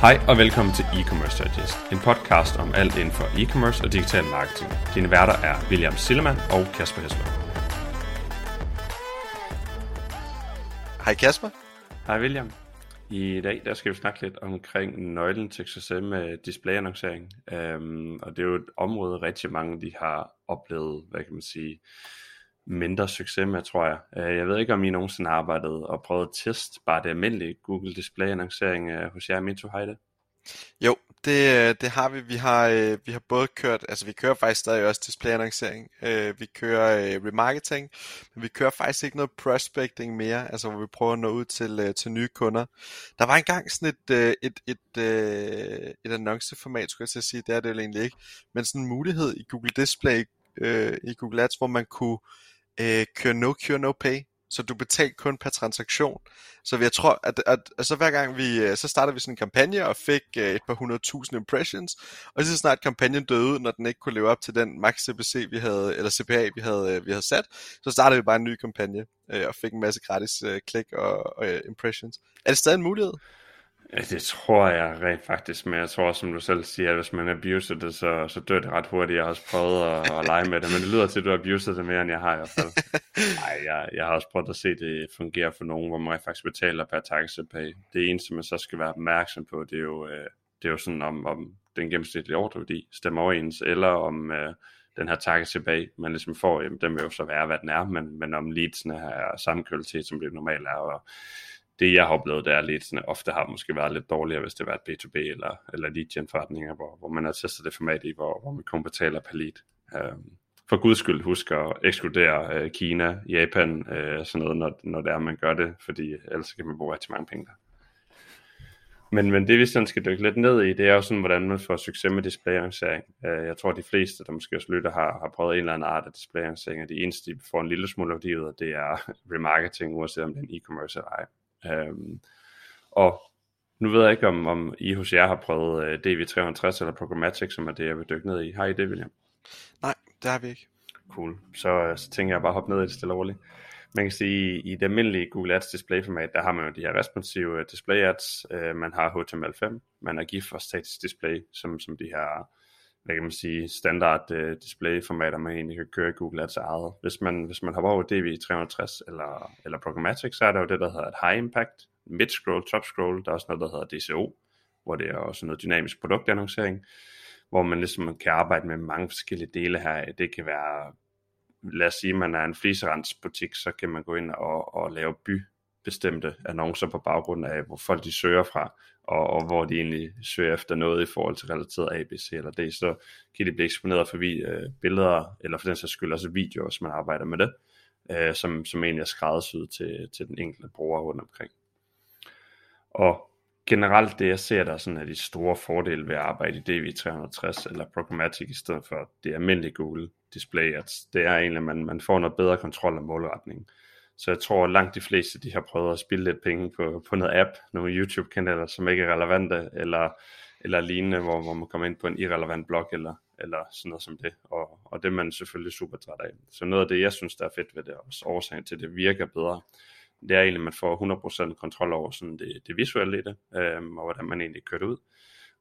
Hej og velkommen til E-Commerce Digest, en podcast om alt inden for e-commerce og digital marketing. Dine værter er William Sillemann og Kasper Hesler. Hej Kasper. Hej William. I dag der skal vi snakke lidt omkring nøglen til succes med displayannoncering. Um, og det er jo et område, rigtig mange de har oplevet, hvad kan man sige, mindre succes med, tror jeg. Øh, jeg ved ikke, om I nogensinde har arbejdet og prøvet at teste bare det almindelige Google Display annoncering øh, hos jer, Mito, har I det? Jo, det, øh, det har vi. Vi har, vi har både kørt, altså vi kører faktisk stadig også display annoncering. Vi kører remarketing, men vi kører faktisk ikke noget prospecting mere, altså hvor vi prøver at nå ud til, til nye kunder. Der var engang sådan et, et, et, et, et annonceformat, skulle jeg til at sige, det er det jo egentlig ikke, men sådan en mulighed i Google Display, i Google Ads, hvor man kunne øh, køre no cure no pay, så du betalte kun per transaktion. Så jeg tror, at, at, at så hver gang vi, øh, så startede vi sådan en kampagne og fik øh, et par hundredtusind impressions, og så snart kampagnen døde ud, når den ikke kunne leve op til den max CPC, vi havde, eller CPA, vi havde, øh, vi havde sat, så startede vi bare en ny kampagne øh, og fik en masse gratis øh, klik og, og impressions. Er det stadig en mulighed? Ja, det tror jeg rent faktisk, men jeg tror, som du selv siger, at hvis man abuser det, så, så dør det ret hurtigt. Jeg har også prøvet at, at lege med det, men det lyder til, at du har abuset det mere, end jeg har i hvert fald. Nej, jeg, jeg har også prøvet at se det fungere for nogen, hvor man faktisk betaler per taxipay. Det eneste, man så skal være opmærksom på, det er jo, øh, det er jo sådan, om, om den gennemsnitlige ordreværdi stemmer overens, eller om øh, den her taxipay, man ligesom får, jamen, den vil jo så være, hvad den er, men, men om leadsene er samme kvalitet, som det normalt er, og det jeg har oplevet, det er lidt sådan, ofte har måske været lidt dårligere, hvis det var et B2B eller, eller lead gen forretninger, hvor, hvor man har testet det format i, hvor, hvor man kun betaler per lead. Um, for guds skyld husk at ekskludere øh, Kina, Japan, øh, sådan noget, når, når det er, man gør det, fordi ellers kan man bruge rigtig mange penge der. Men, men det vi sådan skal dykke lidt ned i, det er jo sådan, hvordan man får succes med displayannoncering. Øh, jeg tror, de fleste, der måske også lytter, har, har prøvet en eller anden art af displayannoncering, og de eneste, de får en lille smule af det, det er remarketing, uanset om det er en e-commerce eller ej. Øhm, og nu ved jeg ikke, om, om I hos jer har prøvet øh, DV360 eller Programmatic, som er det, jeg vil dykke ned i. Har I det, William? Nej, det har vi ikke. Cool. Så, så tænker jeg bare at hoppe ned i det stille og roligt. Man kan sige, i det almindelige Google Ads display format, der har man jo de her responsive display ads. Uh, man har HTML5, man har GIF og statisk display, som, som de her hvad kan man sige, standard øh, uh, display formater, man egentlig kan køre Google Ads eget. Hvis man, hvis man hopper over DV360 eller, eller Programmatic, så er der jo det, der hedder et High Impact, Mid Scroll, Top Scroll, der er også noget, der hedder DCO, hvor det er også noget dynamisk produktannoncering, hvor man ligesom kan arbejde med mange forskellige dele her. Det kan være, lad os sige, man er en fliserendsbutik, så kan man gå ind og, og lave by bestemte annoncer på baggrund af, hvor folk de søger fra, og, og hvor de egentlig søger efter noget i forhold til relateret A, B, C eller D, så kan de blive eksponeret for vi, øh, billeder, eller for den sags skyld også videoer, hvis man arbejder med det, øh, som, som egentlig er skræddersyet til, til den enkelte bruger rundt omkring. Og generelt det jeg ser der sådan er de store fordele ved at arbejde i DV360 eller Programmatic i stedet for det almindelige Google Display Ads, det er egentlig, at man, man får noget bedre kontrol af målretningen. Så jeg tror, at langt de fleste de har prøvet at spille lidt penge på, på noget app, nogle YouTube-kanaler, som ikke er relevante, eller, eller lignende, hvor, hvor man kommer ind på en irrelevant blog, eller, eller sådan noget som det. Og, og det er man selvfølgelig super træt af. Så noget af det, jeg synes, der er fedt ved det, og også årsagen til, at det virker bedre, det er egentlig, at man får 100% kontrol over sådan det, det visuelle i det, øhm, og hvordan man egentlig kører det ud.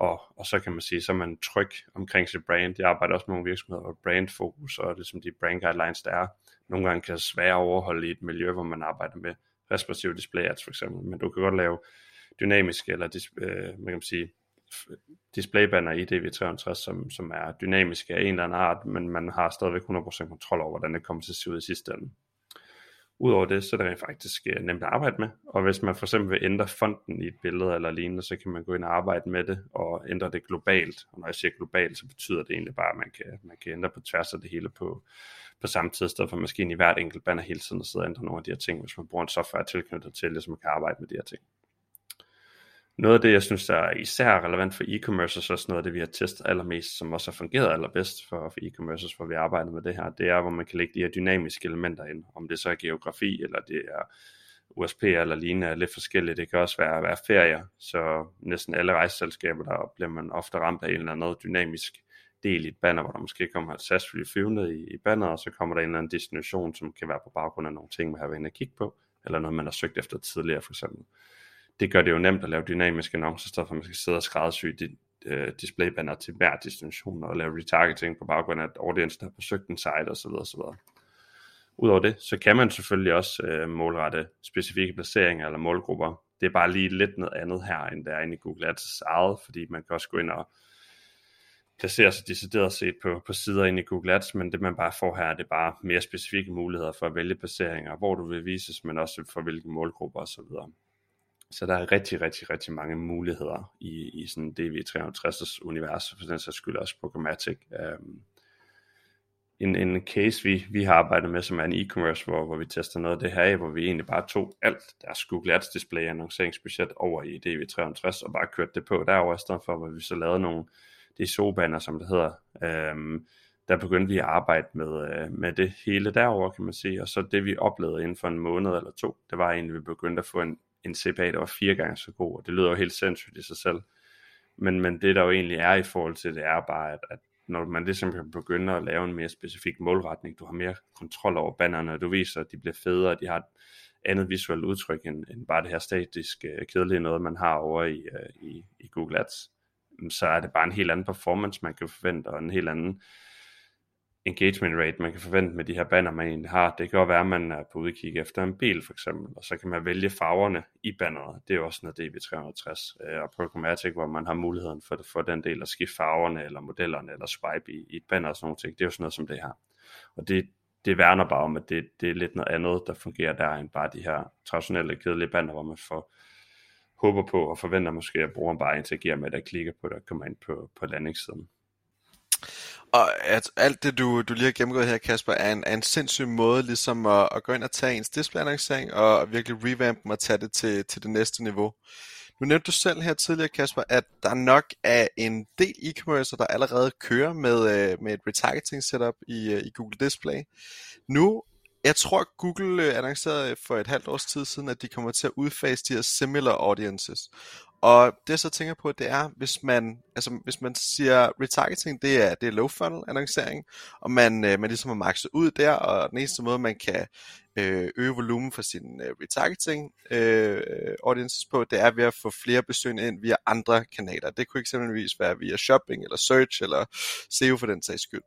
Og, og så kan man sige, så er man tryg omkring sit brand. Jeg arbejder også med nogle virksomheder, hvor brandfokus og det som de brand guidelines, der er, nogle gange kan svære at overholde i et miljø, hvor man arbejder med responsive display ads for eksempel. Men du kan godt lave dynamiske, eller dis, øh, man kan sige, displaybanner i DV360, som, som er dynamiske af en eller anden art, men man har stadigvæk 100% kontrol over, hvordan det kommer til at se ud i sidste ende. Udover det, så er det rent faktisk øh, nemt at arbejde med, og hvis man for eksempel vil ændre fonten i et billede eller lignende, så kan man gå ind og arbejde med det og ændre det globalt. Og når jeg siger globalt, så betyder det egentlig bare, at man kan, man kan ændre på tværs af det hele på, på samme tid, i stedet for måske i hvert enkelt banner hele tiden og sidde og ændre nogle af de her ting, hvis man bruger en software tilknyttet til det, så man kan arbejde med de her ting. Noget af det, jeg synes, der er især relevant for e-commerce, og så også noget af det, vi har testet allermest, som også har fungeret allerbedst for, for e-commerce, hvor vi arbejder med det her, det er, hvor man kan lægge de her dynamiske elementer ind, om det så er geografi, eller det er USP eller lignende, er lidt forskelligt. Det kan også være, være ferier, så næsten alle rejseselskaber, der bliver man ofte ramt af en eller anden dynamisk del i et banner, hvor der måske kommer et SAS-fly flyvende i, i banner, og så kommer der en eller anden destination, som kan være på baggrund af nogle ting, man har været inde og kigge på, eller noget, man har søgt efter tidligere for eksempel det gør det jo nemt at lave dynamiske annoncer, i stedet for at man skal sidde og skræddersy dit øh, displaybanner til hver destination og lave retargeting på baggrund af, at audience har besøgt en site osv. osv. Udover det, så kan man selvfølgelig også øh, målrette specifikke placeringer eller målgrupper. Det er bare lige lidt noget andet her, end der er inde i Google Ads eget, fordi man kan også gå ind og placere sig decideret set på, på sider inde i Google Ads, men det man bare får her, det er bare mere specifikke muligheder for at vælge placeringer, hvor du vil vises, men også for hvilke målgrupper osv. Så der er rigtig, rigtig, rigtig mange muligheder i, i sådan DV360's univers, for den sags skyld også programmatic. Um, øhm, en, en case, vi, vi har arbejdet med, som er en e-commerce, hvor, hvor vi tester noget af det her af, hvor vi egentlig bare tog alt deres Google Ads display annonceringsbudget over i DV360 og bare kørte det på derover i stedet for, hvor vi så lavede nogle DSO-banner, som det hedder. Um, der begyndte vi at arbejde med, øh, med det hele derover kan man sige, og så det vi oplevede inden for en måned eller to, det var egentlig, at vi begyndte at få en, en CPA, der var fire gange så god, og det lyder jo helt sindssygt i sig selv. Men, men det der jo egentlig er i forhold til det, er bare, at, at når man ligesom kan begynde at lave en mere specifik målretning, du har mere kontrol over bannerne, og du viser, at de bliver federe, de har et andet visuelt udtryk, end, end bare det her statiske, øh, kedelige noget, man har over i, øh, i, i Google Ads, så er det bare en helt anden performance, man kan forvente, og en helt anden engagement rate, man kan forvente med de her banner, man egentlig har. Det kan jo være, at man er på udkig efter en bil for eksempel, og så kan man vælge farverne i banneret. Det er jo også noget DB360 øh, og Programmatic, hvor man har muligheden for, for den del at skifte farverne eller modellerne eller swipe i, i et banner og sådan noget. Det er jo sådan noget som det her. Og det, det værner bare om, at det, det er lidt noget andet, der fungerer der, end bare de her traditionelle kedelige banner, hvor man får håber på og forventer måske, at brugeren bare interagerer med det og klikker på det og kommer ind på, på landingssiden. Og at alt det, du, du lige har gennemgået her, Kasper, er en, er en sindssyg måde ligesom at, at gå ind og tage ens displayannoncering og virkelig revamp dem og tage det til, til det næste niveau. Nu nævnte du selv her tidligere, Kasper, at der nok er en del e-commerce, der allerede kører med, øh, med et retargeting setup i, øh, i Google Display. Nu jeg tror, Google øh, annoncerede for et halvt års tid siden, at de kommer til at udfase de her similar audiences. Og det jeg så tænker på, det er, hvis man, altså, hvis man siger retargeting, det er, det er low funnel annoncering, og man, øh, man ligesom har makset ud der, og den eneste måde, man kan øh, øge volumen for sin øh, retargeting øh, audiences på, det er ved at få flere besøgende ind via andre kanaler. Det kunne eksempelvis være via shopping, eller search, eller SEO for den sags skyld.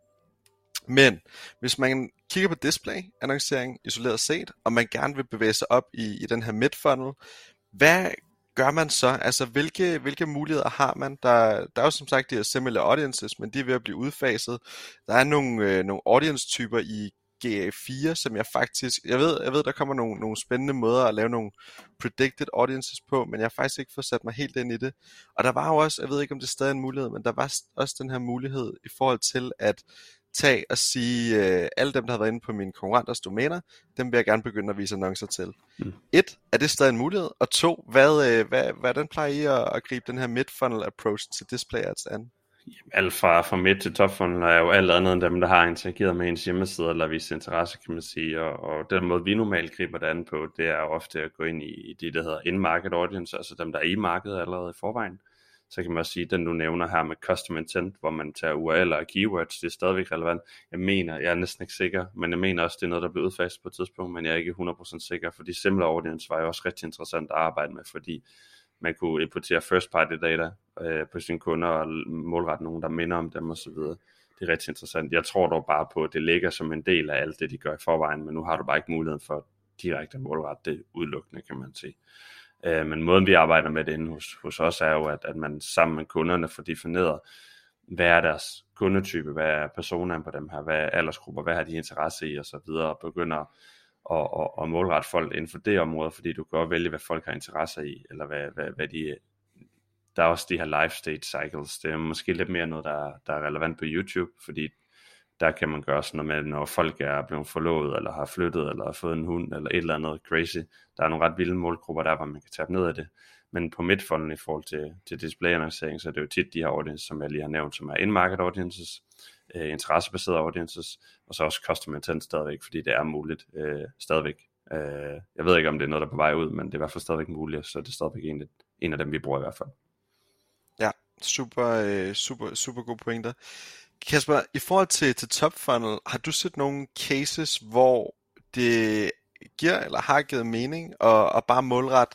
Men hvis man kigger på display annoncering isoleret set, og man gerne vil bevæge sig op i, i den her mid-funnel, hvad gør man så? Altså, hvilke, hvilke muligheder har man? Der, der er jo som sagt de her similar audiences, men de er ved at blive udfaset. Der er nogle, øh, nogle audience-typer i GA4, som jeg faktisk, jeg ved, jeg ved der kommer nogle, nogle spændende måder at lave nogle predicted audiences på, men jeg har faktisk ikke fået sat mig helt ind i det. Og der var jo også, jeg ved ikke om det er stadig en mulighed, men der var også den her mulighed i forhold til at tage og sige, øh, alle dem, der har været inde på mine konkurrenters domæner, dem vil jeg gerne begynde at vise annoncer til. Mm. Et, er det stadig en mulighed? Og to, hvad, øh, hvad, hvordan plejer I at, at gribe den her mid-funnel approach til display ads an? alt fra, fra midt til topfunnel er jo alt andet end dem, der har interageret med ens hjemmeside eller vist interesse, kan man sige. Og, og den måde, vi normalt griber det an på, det er jo ofte at gå ind i, i det, der hedder in-market audience, altså dem, der er i markedet allerede i forvejen så kan man også sige, den du nævner her med custom intent, hvor man tager URL'er og keywords, det er stadigvæk relevant. Jeg mener, jeg er næsten ikke sikker, men jeg mener også, det er noget, der bliver udfaset på et tidspunkt, men jeg er ikke 100% sikker, fordi similar audience var jo også rigtig interessant at arbejde med, fordi man kunne importere first party data øh, på sine kunder og målrette nogen, der minder om dem osv. Det er rigtig interessant. Jeg tror dog bare på, at det ligger som en del af alt det, de gør i forvejen, men nu har du bare ikke muligheden for direkte at målrette det udelukkende, kan man sige. Øh, men måden vi arbejder med det inde hos, hos os er jo, at, at man sammen med kunderne får defineret, hvad er deres kundetype, hvad er personen på dem her, hvad er aldersgrupper, hvad har de interesse i osv. og begynder at, at, at målrette folk inden for det område, fordi du kan godt vælge, hvad folk har interesse i, eller hvad, hvad, hvad de, der er også de her life stage cycles, det er måske lidt mere noget, der, der er relevant på YouTube, fordi der kan man gøre sådan noget med, når folk er blevet forlovet, eller har flyttet, eller har fået en hund, eller et eller andet crazy. Der er nogle ret vilde målgrupper der, hvor man kan tage ned af det. Men på midtfolden i forhold til, til display-annoncering, så er det jo tit de her audiences, som jeg lige har nævnt, som er in-market audiences, øh, interessebaserede audiences, og så også custom intent stadigvæk, fordi det er muligt øh, stadigvæk. Øh, jeg ved ikke, om det er noget, der er på vej ud, men det er i hvert fald stadigvæk muligt, så det er stadigvæk en, en af dem, vi bruger i hvert fald. Ja, super, øh, super, super gode pointer. Kasper, i forhold til, til top funnel, har du set nogle cases, hvor det giver eller har givet mening at, at bare målret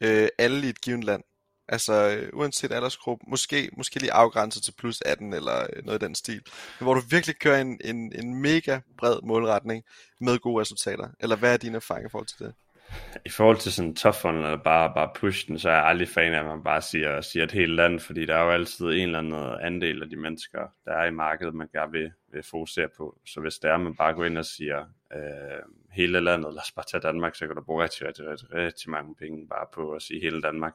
øh, alle i et givet land. Altså øh, uanset aldersgruppe, måske, måske lige afgrænset til plus 18 eller øh, noget i den stil. Men hvor du virkelig kører en, en, en mega bred målretning med gode resultater. Eller hvad er dine erfaringer i forhold til det? I forhold til sådan tough funnel, eller bare, bare push den, så er jeg aldrig fan af, at man bare siger, siger et helt land, fordi der er jo altid en eller anden andel af de mennesker, der er i markedet, man gerne vil, vil fokusere på. Så hvis det er, at man bare går ind og siger øh, hele landet, lad os bare tage Danmark, så kan du bruge rigtig, rigtig, rigtig, rigtig mange penge bare på at sige hele Danmark.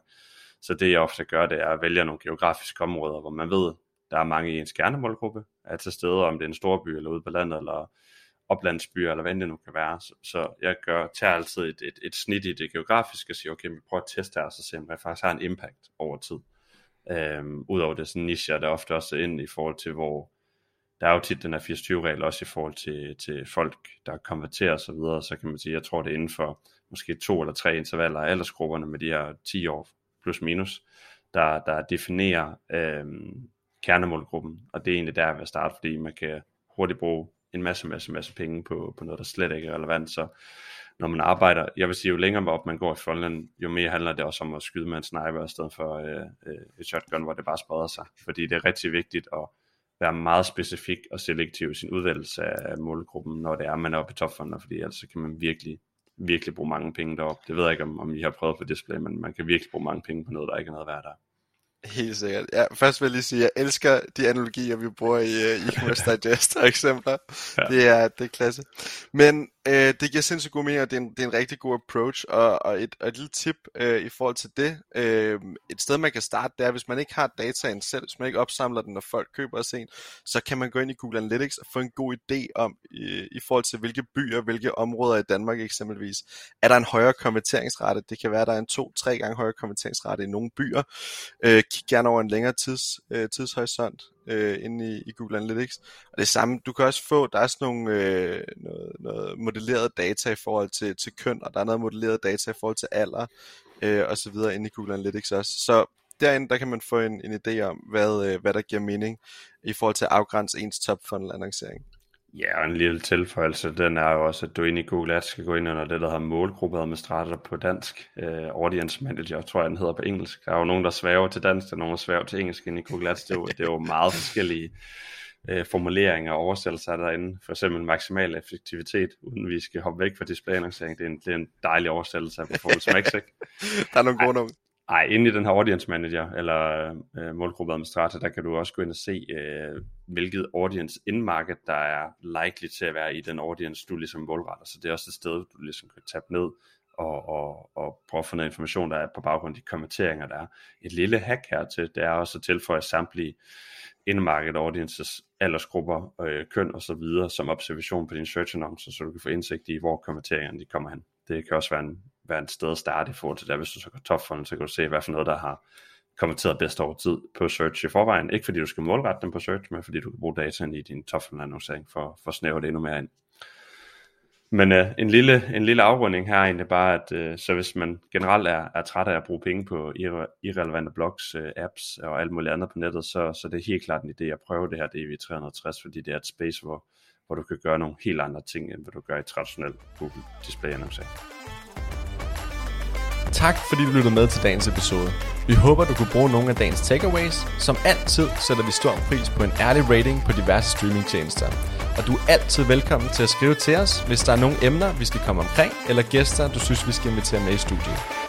Så det jeg ofte gør, det er at vælge nogle geografiske områder, hvor man ved, der er mange i ens kernemålgruppe, er til stede, om det er en stor by eller ude på landet, eller oplandsbyer, eller hvad det nu kan være. Så, så jeg gør, tager altid et, et, et snit i det geografiske, og siger, okay, vi prøver at teste her, og så se, om jeg faktisk har en impact over tid. Øhm, Udover det sådan niche, der ofte også ind i forhold til, hvor der er jo tit den her 80-20-regel også i forhold til, til folk, der konverterer og så videre, så kan man sige, jeg tror det er inden for måske to eller tre intervaller af aldersgrupperne med de her 10 år plus minus, der, der definerer øhm, kernemålgruppen, og det er egentlig der, jeg vil starte, fordi man kan hurtigt bruge en masse, masse, masse penge på, på noget, der slet ikke er relevant, så når man arbejder, jeg vil sige, jo længere op man går i frontland, jo mere handler det også om at skyde med en sniper, i stedet for øh, øh et shotgun, hvor det bare spreder sig, fordi det er rigtig vigtigt at være meget specifik og selektiv i sin udvælgelse af målgruppen, når det er, man er oppe i topfunder, fordi ellers kan man virkelig, virkelig bruge mange penge deroppe. Det ved jeg ikke, om, om I har prøvet på display, men man kan virkelig bruge mange penge på noget, der ikke er noget værd der. Helt sikkert. Ja, først vil jeg lige sige, at jeg elsker de analogier, vi bruger i uh, e-commerce digest og eksempler. Ja. Det, er, det er klasse. Men øh, det giver sindssygt god mening, og det er en, det er en rigtig god approach, og, og, et, og et lille tip øh, i forhold til det. Øh, et sted, man kan starte, det er, hvis man ikke har dataen selv, hvis man ikke opsamler den, når folk køber os en, så kan man gå ind i Google Analytics og få en god idé om, i, i forhold til hvilke byer, hvilke områder i Danmark eksempelvis, er der en højere konverteringsrate. Det kan være, at der er en to-tre gange højere konverteringsrate i nogle byer. Øh, kig gerne over en længere tids, øh, tidshorisont øh, inde i, i Google Analytics. Og det samme, du kan også få, der er sådan nogle øh, noget, noget modelleret data i forhold til, til køn, og der er noget modelleret data i forhold til alder, øh, og så videre inde i Google Analytics også. Så derinde, der kan man få en, en idé om, hvad, øh, hvad der giver mening i forhold til at afgrænse ens top funnel annoncering. Ja, og en lille tilføjelse, den er jo også, at du ind i Google Ads skal gå ind under det, der hedder målgruppeadministrator på dansk. Uh, audience Manager, tror jeg, den hedder på engelsk. Der er jo nogen, der svæver til dansk, og nogen, der svæver til engelsk ind i Google Ads. Det er jo, det er jo meget forskellige uh, formuleringer og oversættelser derinde. For eksempel maksimal effektivitet, uden vi skal hoppe væk fra displayannoncering. Det er en, det er en dejlig oversættelse af Performance Max, ikke? der er nogle gode nogle. Ej, inde i den her audience manager, eller øh, målgruppeadministrator, der kan du også gå ind og se, øh, hvilket audience indmarket, der er likely til at være i den audience, du ligesom målretter. Så det er også et sted, du ligesom kan tabe ned og, og, og prøve at få noget information, der er på baggrund af de kommenteringer, der er. Et lille hack her til, det er også at tilføje samtlige indmarket audiences, aldersgrupper, øh, køn og så videre, som observation på din search annoncer, så du kan få indsigt i, hvor kommenteringerne de kommer hen. Det kan også være en være et sted at starte i forhold til det. Hvis du så går top funnel, så kan du se, hvad for noget, der har konverteret bedst over tid på search i forvejen. Ikke fordi du skal målrette dem på search, men fordi du kan bruge dataen i din top funnel annoncering for, for at snæve det endnu mere ind. Men øh, en, lille, en lille afrunding her er egentlig bare, at øh, så hvis man generelt er, er træt af at bruge penge på irre, irrelevante blogs, øh, apps og alt muligt andet på nettet, så, så det er helt klart en idé at prøve det her DV360, fordi det er et space, hvor, hvor du kan gøre nogle helt andre ting, end hvad du gør i traditionel Google Display annoncering. Tak fordi du lyttede med til dagens episode. Vi håber, du kunne bruge nogle af dagens takeaways. Som altid sætter vi stor pris på en ærlig rating på diverse streamingtjenester. Og du er altid velkommen til at skrive til os, hvis der er nogle emner, vi skal komme omkring, eller gæster, du synes, vi skal invitere med i studiet.